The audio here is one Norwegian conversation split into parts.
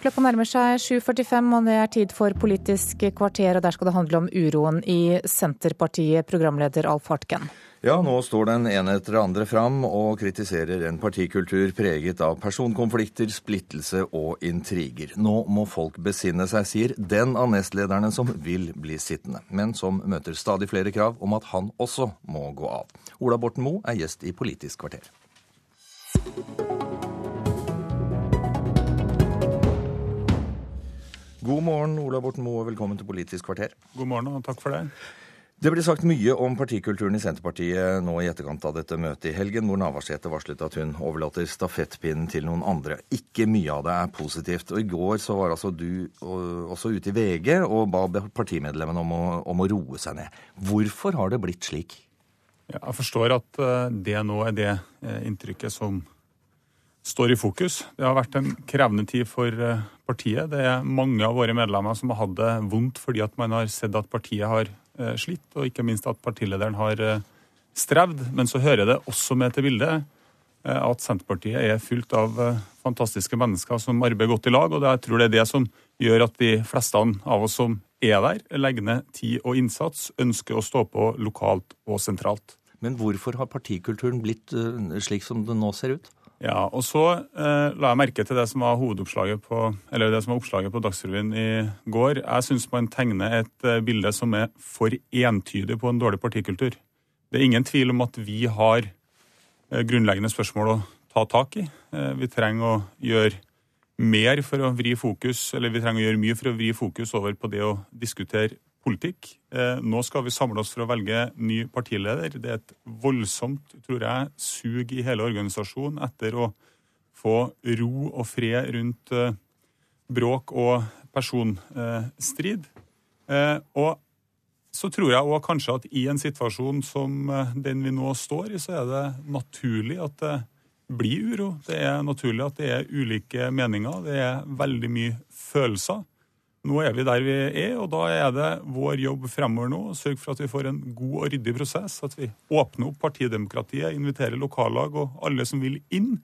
Klokka nærmer seg 7.45, og det er tid for Politisk kvarter. og Der skal det handle om uroen i Senterpartiet, programleder Alf Hartken. Ja, nå står den ene etter det andre fram og kritiserer en partikultur preget av personkonflikter, splittelse og intriger. Nå må folk besinne seg, sier den av nestlederne som vil bli sittende, men som møter stadig flere krav om at han også må gå av. Ola Borten Moe er gjest i Politisk kvarter. God morgen, Ola Borten Moe, velkommen til Politisk kvarter. God morgen og takk for det. Det ble sagt mye om partikulturen i Senterpartiet nå i etterkant av dette møtet i helgen, hvor Navarsete varslet at hun overlater stafettpinnen til noen andre. Ikke mye av det er positivt. Og I går så var altså du også ute i VG og ba partimedlemmene om om å roe seg ned. Hvorfor har det blitt slik? Jeg forstår at eh, det nå er det eh, inntrykket som står i fokus. Det har vært en krevende tid for eh, partiet. Det er mange av våre medlemmer som har hatt det vondt fordi at man har sett at partiet har eh, slitt, og ikke minst at partilederen har eh, strevd. Men så hører det også med til bildet at Senterpartiet er fullt av fantastiske mennesker som arbeider godt i lag. og Jeg tror det er det som gjør at de fleste av oss som er der, legger ned tid og innsats, ønsker å stå på lokalt og sentralt. Men hvorfor har partikulturen blitt slik som den nå ser ut? Ja, og så eh, la jeg merke til det som var hovedoppslaget på, eller det som var oppslaget på Dagsrevyen i går. Jeg syns man tegner et eh, bilde som er for entydig på en dårlig partikultur. Det er ingen tvil om at vi har eh, grunnleggende spørsmål å ta tak i. Eh, vi trenger å gjøre mer for å vri fokus, eller vi trenger å gjøre mye for å vri fokus over på det å diskutere politikk. Eh, nå skal vi samle oss for å velge ny partileder. Det er et voldsomt, tror jeg, sug i hele organisasjonen etter å få ro og fred rundt eh, bråk og personstrid. Eh, og så tror jeg òg kanskje at i en situasjon som den vi nå står i, så er det naturlig at det blir uro. Det er naturlig at det er ulike meninger. Det er veldig mye følelser. Nå er vi der vi er, og da er det vår jobb fremover nå å sørge for at vi får en god og ryddig prosess. At vi åpner opp partidemokratiet, inviterer lokallag og alle som vil inn.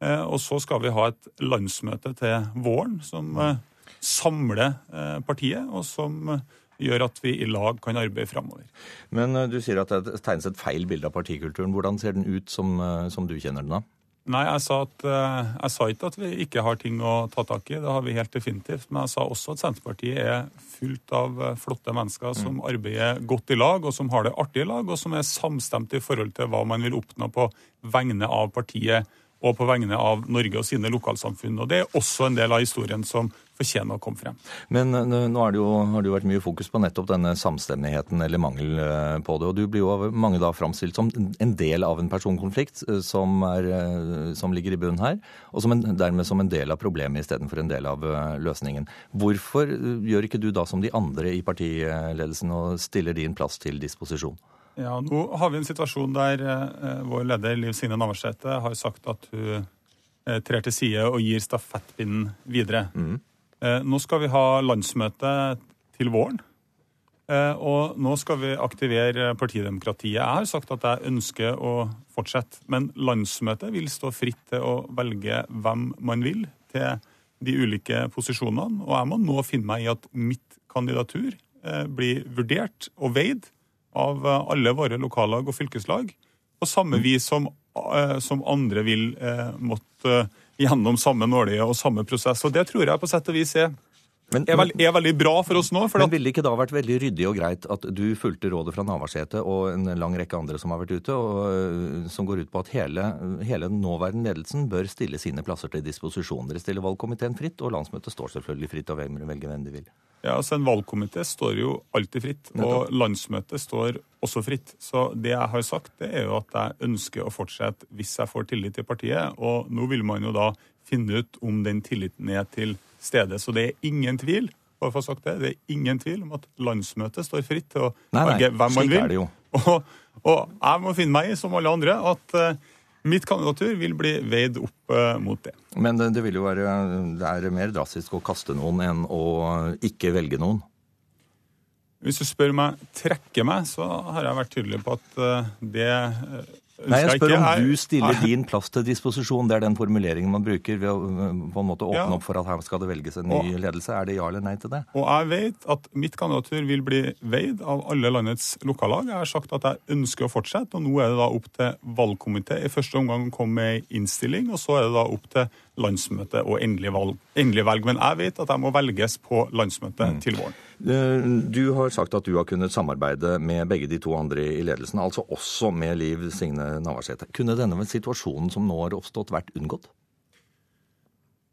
Eh, og så skal vi ha et landsmøte til våren som eh, samler eh, partiet, og som gjør at vi i lag kan arbeide fremover. Men du sier at det tegnes et feil bilde av partikulturen. Hvordan ser den ut som, som du kjenner den da? Nei, jeg sa, at, eh, jeg sa, ikke at vi ikke har ting å ta tak i. Det har vi helt definitivt. Men jeg sa også at Senterpartiet er fullt av eh, flotte mennesker som mm. arbeider godt i lag, og som har det artig i lag, og som er samstemt i forhold til hva man vil oppnå på vegne av partiet og på vegne av Norge og sine lokalsamfunn. Og Det er også en del av historien som fortjener å komme frem. Men eh, nå det, jo, har det jo vært mye fokus på nettopp denne samstemmigheten eller mangel eh, på det. Og du blir jo av mange da framstilt som en del av en personkonflikt eh, som, er, som ligger i bunnen her, og som en, dermed som en del av problemet istedenfor en del av løsningen. Hvorfor gjør ikke du da som de andre i partiledelsen og stiller din plass til disposisjon? Ja, Nå har vi en situasjon der eh, vår leder Liv Signe Navarsete har sagt at hun eh, trer til side og gir stafettpinnen videre. Mm. Eh, nå skal vi ha landsmøte til våren. Eh, og nå skal vi aktivere partidemokratiet. Jeg har sagt at jeg ønsker å fortsette, men landsmøtet vil stå fritt til å velge hvem man vil til de ulike posisjonene. Og jeg må nå finne meg i at mitt kandidatur eh, blir vurdert og veid av alle våre lokallag og fylkeslag. På samme vis som, som andre vil måtte gjennom samme nåløye og samme prosess. Og Det tror jeg på sett og vis er men, er, veld, er, veldig bra for oss nå. men Ville det ikke da vært veldig ryddig og greit at du fulgte rådet fra Navarsete og en lang rekke andre som har vært ute, og, som går ut på at hele, hele nåværende ledelsen bør stille sine plasser til disposisjon? Dere stiller valgkomiteen fritt, og landsmøtet står selvfølgelig fritt til å velge hvem de vil. Ja, altså En valgkomité står jo alltid fritt, og landsmøtet står også fritt. Så det jeg har sagt, det er jo at jeg ønsker å fortsette hvis jeg får tillit til partiet. Og nå vil man jo da finne ut om den tilliten er til stede. Så det er ingen tvil bare for å sagt det, det er ingen tvil om at landsmøtet står fritt til å velge hvem man vil. Og, og, jeg må finne meg i, som alle andre, at uh, Mitt kandidatur vil bli veid opp uh, mot det. Men det, det, vil jo være, det er mer drastisk å kaste noen enn å ikke velge noen? Hvis du spør meg trekke meg, så har jeg vært tydelig på at uh, det Nei, jeg spør om du stiller din plass til disposisjon. Det er den formuleringen man bruker ved å øh, på en måte åpne ja. opp for at her skal det velges en ny ledelse. Er det ja eller nei til det? Og jeg vet at mitt kandidatur vil bli veid av alle landets lokallag. Jeg har sagt at jeg ønsker å fortsette, og nå er det da opp til valgkomité i første omgang å komme med innstilling, og så er det da opp til landsmøtet og endelig valg. Endelig valg. Men jeg vet at jeg må velges på landsmøtet mm. til våren. Eh, du har sagt at du har kunnet samarbeide med begge de to andre i ledelsen, altså også med Liv Signe Navarsete. Kunne denne situasjonen som nå har oppstått, vært unngått?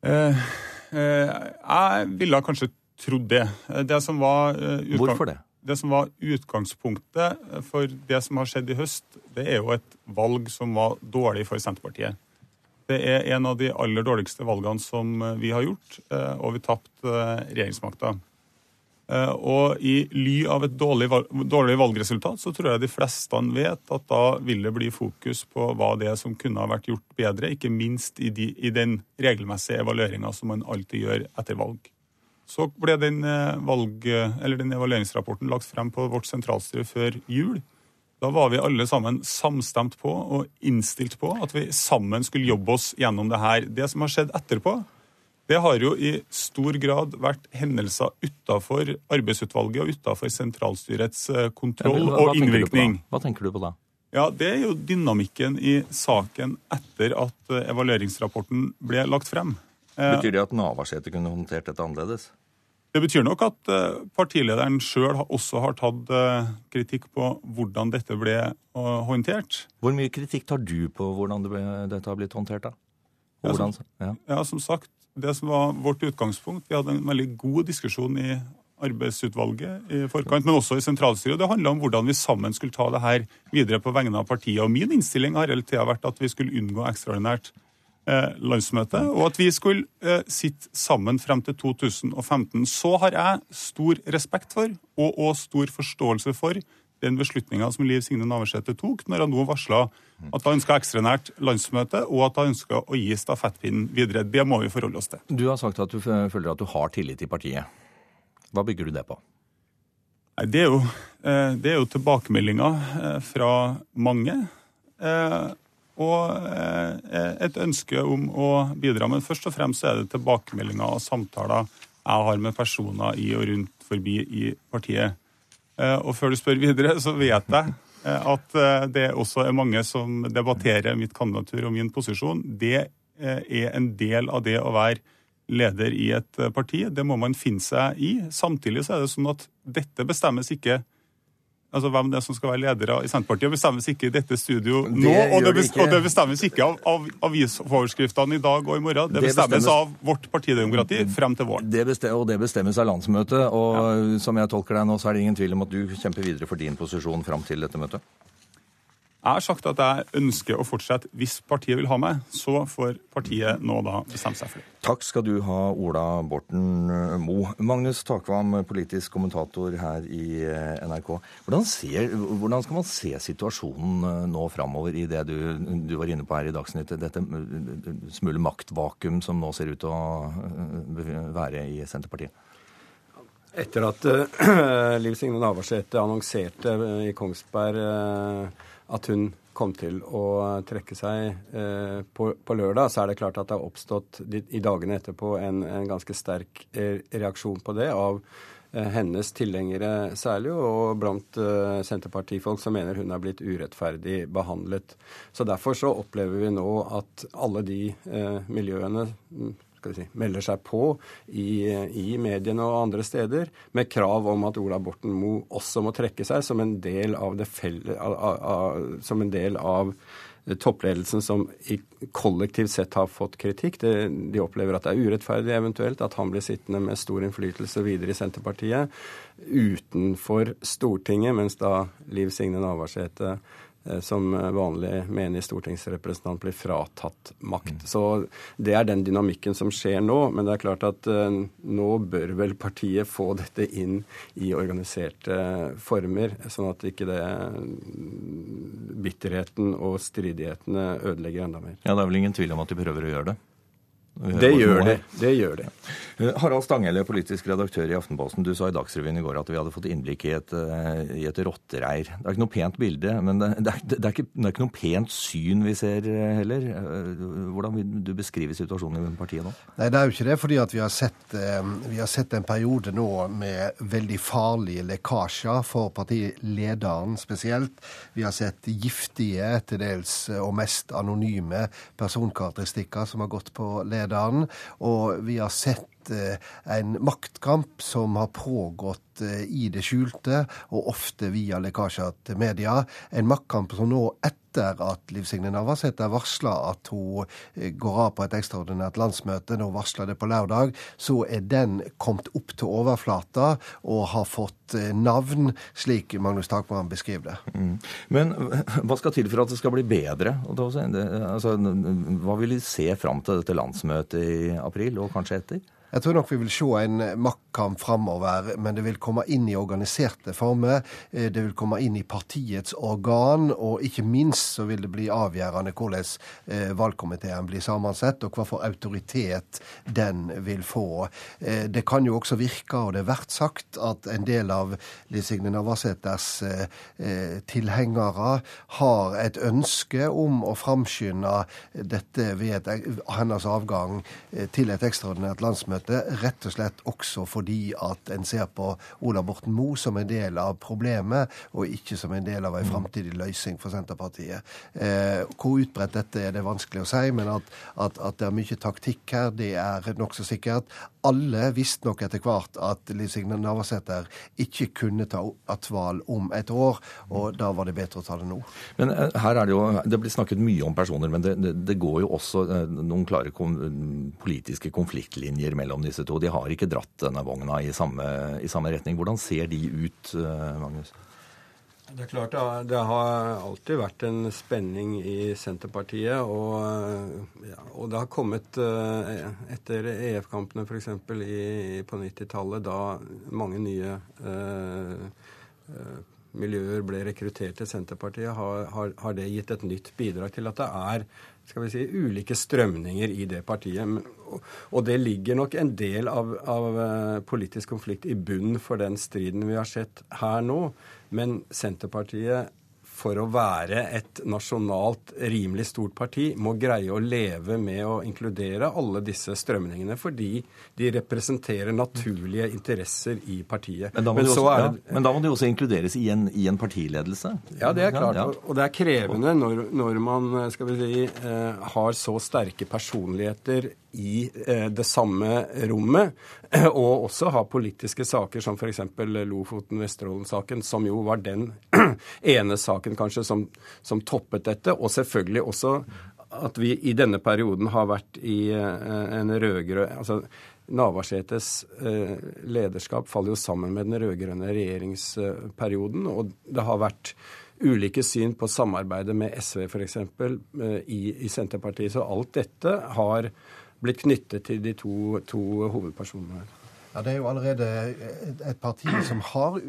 Eh, eh, jeg ville kanskje trodd det. Det som var eh, Hvorfor det? Det som var utgangspunktet for det som har skjedd i høst, det er jo et valg som var dårlig for Senterpartiet. Det er en av de aller dårligste valgene som vi har gjort, eh, og vi tapte regjeringsmakta. Eh, og i ly av et dårlig, dårlig, valgresultat, så tror jeg de fleste vet at da vil det bli fokus på hva det er som kunne ha vært gjort bedre, ikke minst i, de, i den regelmessige evalueringa som man alltid gjør etter valg. Så ble den, eh, valg, den evalueringsrapporten lagt frem på vårt sentralstyre før jul. Da var vi alle sammen samstemt på og innstilt på at vi sammen skulle jobbe oss gjennom det her. Det som har skjedd etterpå, det har jo i stor grad vært hendelser utafor arbeidsutvalget og utafor sentralstyrets eh, kontroll og innvirkning. Hva tenker du på da? Ja, Det er jo dynamikken i saken etter at eh, evalueringsrapporten ble lagt frem. Eh, betyr det at Navarsete kunne håndtert dette annerledes? Det betyr nok at partilederen sjøl også har tatt kritikk på hvordan dette ble håndtert. Hvor mye kritikk tar du på hvordan dette har blitt håndtert? da? Hvordan, ja, som, ja, som sagt, det som var vårt utgangspunkt. Vi hadde en veldig god diskusjon i arbeidsutvalget i forkant, men også i sentralstyret. Det handla om hvordan vi sammen skulle ta det her videre på vegne av partiet. Og min innstilling har hele tida vært at vi skulle unngå ekstraordinært eh, landsmøte, og at vi skulle eh, sitte sammen frem til 2015. Så har jeg stor respekt for, og, og stor forståelse for, den beslutninga som Liv Signe Navarsete tok når han nå varsla at han ønska ekstraordinært landsmøte, og at han ønska å gi stafettpinnen videre. Det må vi forholde oss til. Du har sagt at du føler at du har tillit til partiet. Hva bygger du det på? Det er jo, eh, det er jo tilbakemeldinger eh, fra mange. Eh, og et ønske om å bidra. Men først og fremst er det tilbakemeldinger og samtaler jeg har med personer i og rundt forbi i partiet. Eh, og før du spør videre, så vet jeg eh, at eh, det også er mange som debatterer mitt kandidatur og min posisjon. Det er en del av det å være leder i et parti. Det må man finne seg i. Samtidig så er det sånn at dette bestemmes ikke altså hvem det er som skal være ledere i Senterpartiet, bestemmes ikke i dette studio nå. Og det, bestemmes, og det, bestemmes ikke av, av avisoverskriftene i dag og i morgen. Det, det bestemmes, av vårt partidemokrati frem til våren. Det bestemmes, og det bestemmes av landsmøtet. Og ja. som jeg tolker deg nå, så er det ingen tvil om at du kjemper videre for din posisjon frem til dette møtet? Jeg har sagt at jeg ønsker å fortsette hvis partiet vil ha meg. Så får partiet nå da bestemme seg for det. Takk skal du ha, Ola Borten Mo. Moe. Magnus Takvam, politisk kommentator her i eh, NRK. Hvordan, ser, hvordan skal man se situasjonen eh, nå framover i det du, du, var inne på her i Dagsnytt? Dette smule maktvakuum som nå ser ut til å være i Senterpartiet? Etter at uh, Liv Signe Navarsete annonserte i Kongsberg uh, at hun kom til å trekke seg eh, på, på, lørdag, så er det klart at det har oppstått i dagene etterpå en, en ganske sterk eh, reaksjon på det av eh, hennes tilhengere særlig, og blant eh, Senterpartifolk som mener hun er blitt urettferdig behandlet. Så Derfor så opplever vi nå at alle de eh, miljøene si, melder seg på i, i, mediene og andre steder med krav om at Ola Borten Moe også må trekke seg som en del av, felle, av, a, a, som en del av toppledelsen som kollektivt sett har fått kritikk. Det, de opplever at det er urettferdig eventuelt at han blir sittende med stor innflytelse videre i Senterpartiet utenfor Stortinget, mens da Liv Signe Navarsete Eh, som vanlig menig stortingsrepresentant blir fratatt makt. Mm. Så Det er den dynamikken som skjer nå. Men det er klart at uh, nå bør vel partiet få dette inn i organiserte former, sånn at ikke det bitterheten og stridighetene ødelegger enda mer. Ja, Det er vel ingen tvil om at de prøver å gjøre det? Det gjør det. det gjør det. Eh, Harald Stanghelle, politisk redaktør i Aftenposten. Du sa i Dagsrevyen i går at vi hadde fått innblikk i et, eh, i et rottereir. Det er ikke noe pent bilde, men det, det, er, det, er ikke, det, er, ikke, noe pent syn vi ser eh, heller. Hvordan vil du beskrive situasjonen i partiet nå? Nei, Det er jo ikke det, fordi vi har, sett, vi har sett en periode nå med veldig farlige lekkasjer for partilederen spesielt. Vi har sett giftige, til dels og mest anonyme personkarakteristikker som har gått på lederen. Og vi har sett en maktkamp som har pågått eh, i det skjulte, og ofte via lekkasjer til media. En maktkamp som nå, etter at Liv Signe Navarsete varsla at hun eh, går av på et ekstraordinært landsmøte, nå varsla det på lørdag, så er den kommet opp til overflata og har fått navn, slik Magnus Takman beskriver det. Mm. Men hva skal til for at det skal bli bedre? Altså, hva vil de se fram til dette landsmøtet i april, og kanskje etter? Jeg tror nok vi vil se en maktkamp framover, men det vil komme inn i organiserte former. Eh, det vil komme inn i partiets organ, og ikke minst så vil det bli avgjørende hvordan eh, valgkomiteen blir sammensatt, og hva for autoritet den vil få. Eh, det kan jo også virke, og det er vært sagt, at en del av Liv Signe Navarsetes tilhengere har et ønske om å framskynde dette ved hennes avgang til et ekstraordinært landsmøte landsmøte, rett og slett også fordi at en ser på Ola Borten Moe som en del av problemet, og ikke som en del av en framtidig løsning for Senterpartiet. Eh, hvor utbredt dette er det vanskelig å si, men at, at, at det er mye taktikk her, det er nokså sikkert. Alle visste nok etter hvert at Liv Signe Navarsete ikke kunne ta attval om et år, og da var det bedre å ta det nå. Men eh, her er det jo, det blir snakket mye om personer, men det, det, det går jo også eh, noen klare kom, politiske konfliktlinjer mellom mellom disse to. De har ikke dratt denne vogna i samme, i samme retning. Hvordan ser de ut, eh, Magnus? Det er klart det har alltid vært en spenning i Senterpartiet. Og, ja, og det har kommet eh, etter EF-kampene f.eks. på 90-tallet, da mange nye eh, eh, miljøer ble rekruttert til Senterpartiet, har, har, har, det gitt et nytt bidrag til at det er skal vi si, ulike strømninger i det partiet. Og det ligger nok en del av, av eh, politisk konflikt i bunnen for den striden vi har sett her nå. Men Senterpartiet for å være et nasjonalt rimelig stort parti, må greie å leve med å inkludere alle disse strømningene, fordi de representerer naturlige interesser i partiet. Men da må, men også, er, ja, men da må de også inkluderes i en, i en, partiledelse? Ja, det er klart. Ja. Og det er krevende når, når man skal vi si, eh, har så sterke personligheter i eh, det samme rommet, og også ha politiske saker som f.eks. Lofoten-Vesterålen-saken, som jo var den ene saken kanskje som, som, toppet dette, og selvfølgelig også at vi i denne perioden har vært i eh, en rød-grønn altså, Navarsetes eh, lederskap faller jo sammen med den rød-grønne regjeringsperioden, og det har vært ulike syn på samarbeidet med SV f.eks. I, i Senterpartiet. Så alt dette har blitt knyttet til de to, to hovedpersonene her. Ja, Det er jo allerede et parti som har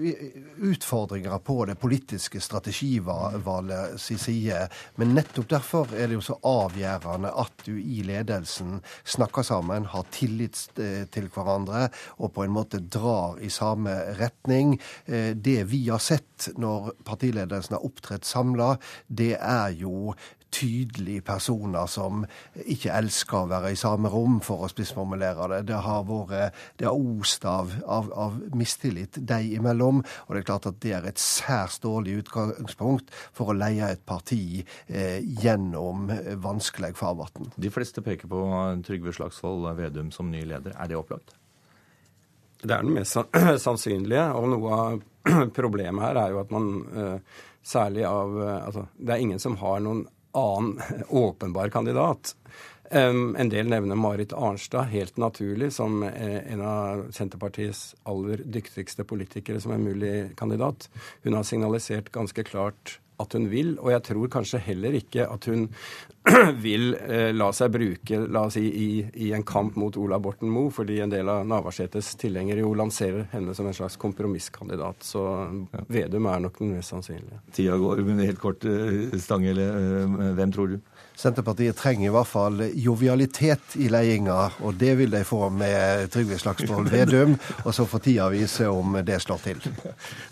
utfordringer på det politiske strategivalget side. Men nettopp derfor er det jo så avgjørende at du i ledelsen snakker sammen, har tillit til hverandre og på en måte drar i samme retning. Eh, det vi har sett når partiledelsen har opptrådt samla, det er jo tydelige personer som ikke elsker å være i samme rom, for å spissformulere det. Det har vært det har ost av, av, av, mistillit de imellom. Og det er klart at det er et særs dårlig utgangspunkt for å leie et parti eh, gjennom vanskelig farvann. De fleste peker på Trygve Slagsvold Vedum som ny leder. Er det opplagt? Det er den mest sannsynlige. Og noe av problemet her er jo at man eh, særlig av eh, Altså, det er ingen som har noen annen åpenbar kandidat. En del nevner Marit Arnstad, helt naturlig, som en av Senterpartiets aller dyktigste politikere som er mulig kandidat. Hun har signalisert ganske klart at hun vil, og jeg tror kanskje heller ikke at hun vil eh, la seg bruke la oss si, i, i, en kamp mot Ola Borten Moe, fordi en del av Navarsetes tilhengere jo lanserer henne som en slags kompromisskandidat. Så Vedum er nok den mest sannsynlige. Tida går, men helt kort, Stangele, hvem tror du? Senterpartiet trenger i hvert fall jovialitet i ledelsen, og det vil de få med Trygve Slagsvold Vedum. Og så får tida vise om det slår til.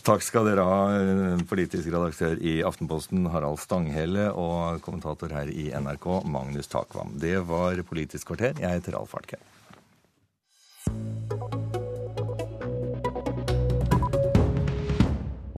Takk skal dere ha, politisk redaktør i Aftenposten Harald Stanghelle og kommentator her i NRK Magnus Takvam. Det var Politisk kvarter. Jeg heter Alf Artke.